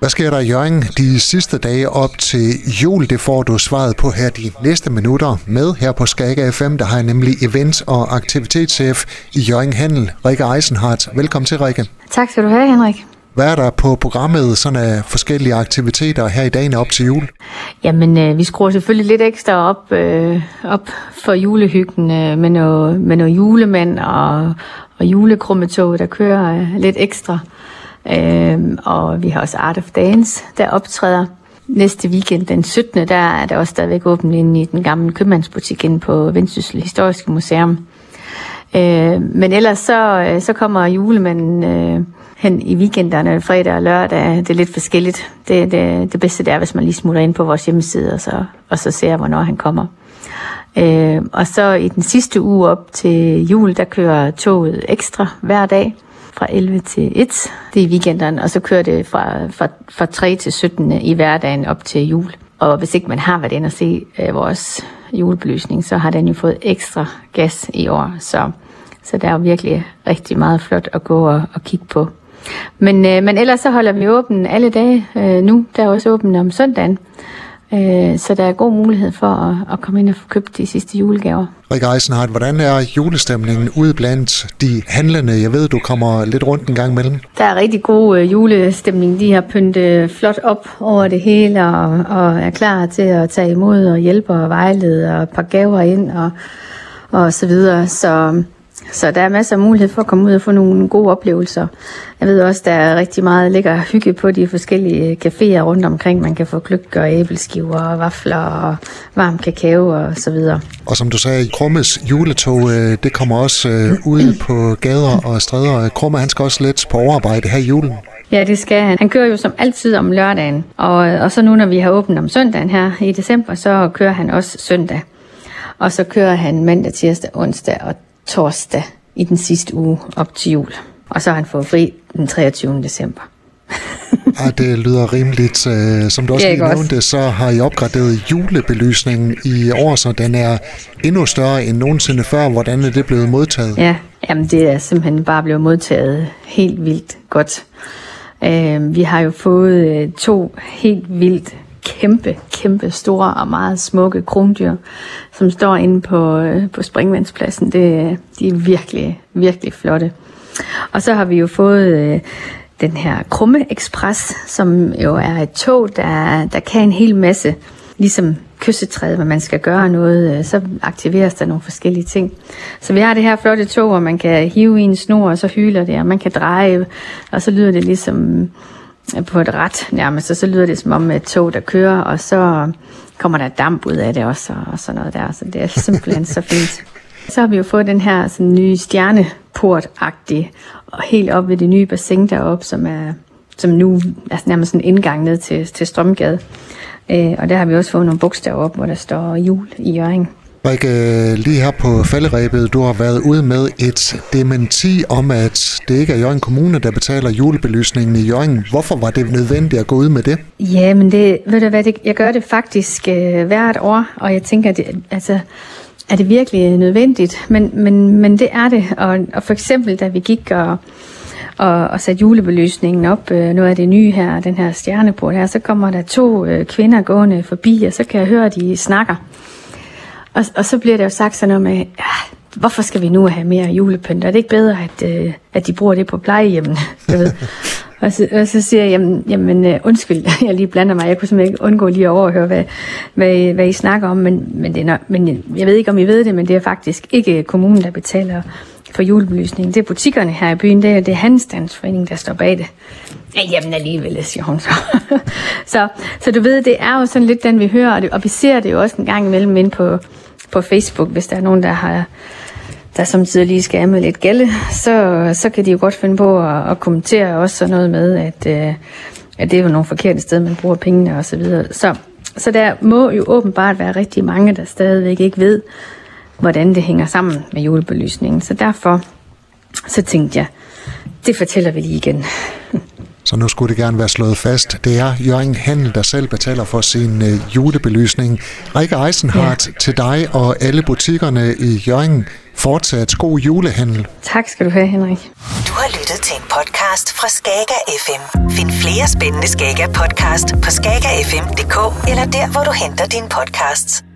Hvad sker der i Jørgen de sidste dage op til jul? Det får du svaret på her de næste minutter med her på Skaga FM. Der har jeg nemlig event- og aktivitetschef i Jørgen Handel, Rikke Eisenhardt. Velkommen til, Rikke. Tak skal du have, Henrik. Hvad er der på programmet sådan af forskellige aktiviteter her i dagen op til jul? Jamen, øh, vi skruer selvfølgelig lidt ekstra op, øh, op for julehyggen øh, med, noget, med noget julemand og, og julekrummetoget, der kører øh, lidt ekstra. Øh, og vi har også Art of Dance, der optræder. Næste weekend, den 17. der er der også stadigvæk åbent inde i den gamle købmandsbutik inde på Vendsyssel Historiske Museum. Øh, men ellers så, øh, så kommer julemanden øh, hen i weekenderne, fredag og lørdag. Det er lidt forskelligt. Det, det, det bedste det er, hvis man lige smutter ind på vores hjemmeside, og så, og så ser, hvornår han kommer. Øh, og så i den sidste uge op til jul, der kører toget ekstra hver dag fra 11 til 1. Det er weekenderne, og så kører det fra, fra, fra 3 til 17 i hverdagen op til jul. Og hvis ikke man har været inde og se øh, vores julebelysning, så har den jo fået ekstra gas i år. Så, så der er jo virkelig rigtig meget flot at gå og, og kigge på. Men, øh, men ellers så holder vi åben alle dage øh, nu. Der er også åben om søndagen. Øh, så der er god mulighed for at, at komme ind og få købt de sidste julegaver. Rikke Eisenhardt, hvordan er julestemningen ude blandt de handlende? Jeg ved, du kommer lidt rundt en gang imellem. Der er rigtig god øh, julestemning. De har pyntet flot op over det hele og, og er klar til at tage imod og hjælpe og vejlede og pakke gaver ind og, og så videre. Så så der er masser af mulighed for at komme ud og få nogle gode oplevelser. Jeg ved også, der er rigtig meget lækker hygge på de forskellige caféer rundt omkring. Man kan få gløk og æbleskiver og vafler og varm kakao og så videre. Og som du sagde, Krummes juletog, øh, det kommer også øh, ud på gader og stræder. Krumme, han skal også lidt på overarbejde her i julen. Ja, det skal han. Han kører jo som altid om lørdagen. Og, og så nu, når vi har åbent om søndagen her i december, så kører han også søndag. Og så kører han mandag, tirsdag, onsdag og torsdag i den sidste uge op til jul. Og så har han fået fri den 23. december. ja, det lyder rimeligt. Som du også lige nævnte, så har I opgraderet julebelysningen i år, så den er endnu større end nogensinde før. Hvordan er det blevet modtaget? Ja, jamen det er simpelthen bare blevet modtaget helt vildt godt. vi har jo fået to helt vildt kæmpe, kæmpe store og meget smukke krondyr, som står inde på, øh, på springvandspladsen. Det, de er virkelig, virkelig flotte. Og så har vi jo fået øh, den her Krumme Express, som jo er et tog, der, der kan en hel masse. Ligesom kyssetræet, hvor man skal gøre noget, øh, så aktiveres der nogle forskellige ting. Så vi har det her flotte tog, hvor man kan hive i en snor, og så hyler det, og man kan dreje, og så lyder det ligesom Øh, på et ret nærmest, og så lyder det som om et tog, der kører, og så kommer der damp ud af det også, og sådan noget der, så det er simpelthen så fint. Så har vi jo fået den her sådan, nye stjerneport-agtige, og helt op ved det nye bassin deroppe, som er som nu er nærmest en indgang ned til, til Strømgade. Øh, og der har vi også fået nogle bogstaver op, hvor der står jul i Jørgen. Rikke, lige her på falderæbet, du har været ude med et dementi om, at det ikke er Jørgen Kommune, der betaler julebelysningen i Jørgen. Hvorfor var det nødvendigt at gå ud med det? Ja, men det, ved du hvad, det, jeg gør det faktisk øh, hvert år, og jeg tænker, det, altså, er det virkelig nødvendigt? Men, men, men det er det, og, og for eksempel, da vi gik og, og, og satte julebelysningen op, øh, noget af det nye her, den her stjerneport her, så kommer der to øh, kvinder gående forbi, og så kan jeg høre, at de snakker. Og, og så bliver der jo sagt sådan noget med, ja, hvorfor skal vi nu have mere julepynt? Er det ikke bedre, at, øh, at de bruger det på plejehjemmen? Du ved? Og, så, og så siger jeg, jamen, jamen øh, undskyld, jeg lige blander mig. Jeg kunne simpelthen ikke undgå lige at overhøre, hvad, hvad, hvad I snakker om. Men, men, det er men jeg ved ikke, om I ved det, men det er faktisk ikke kommunen, der betaler for julebelysningen. Det er butikkerne her i byen. Det er, det er Handelsstandsforeningen, der står bag det. Ja, jamen alligevel, siger hun så. så. Så du ved, det er jo sådan lidt den, vi hører, og, det, og vi ser det jo også en gang imellem ind på, på Facebook, hvis der er nogen, der har der samtidig lige skal med lidt gælde, så, så kan de jo godt finde på at, at kommentere også sådan noget med, at, øh, at det er jo nogle forkerte steder, man bruger pengene og så videre. Så, så der må jo åbenbart være rigtig mange, der stadigvæk ikke ved, hvordan det hænger sammen med julebelysningen. Så derfor så tænkte jeg, det fortæller vi lige igen. Så nu skulle det gerne være slået fast. Det er Jørgen Handel, der selv betaler for sin øh, julebelysning. Rikke Eisenhardt ja. til dig og alle butikkerne i Jørgen. fortsat god julehandel. Tak skal du have, Henrik. Du har lyttet til en podcast fra Skager FM. Find flere spændende Skager podcast på skagerfm.dk eller der, hvor du henter dine podcasts.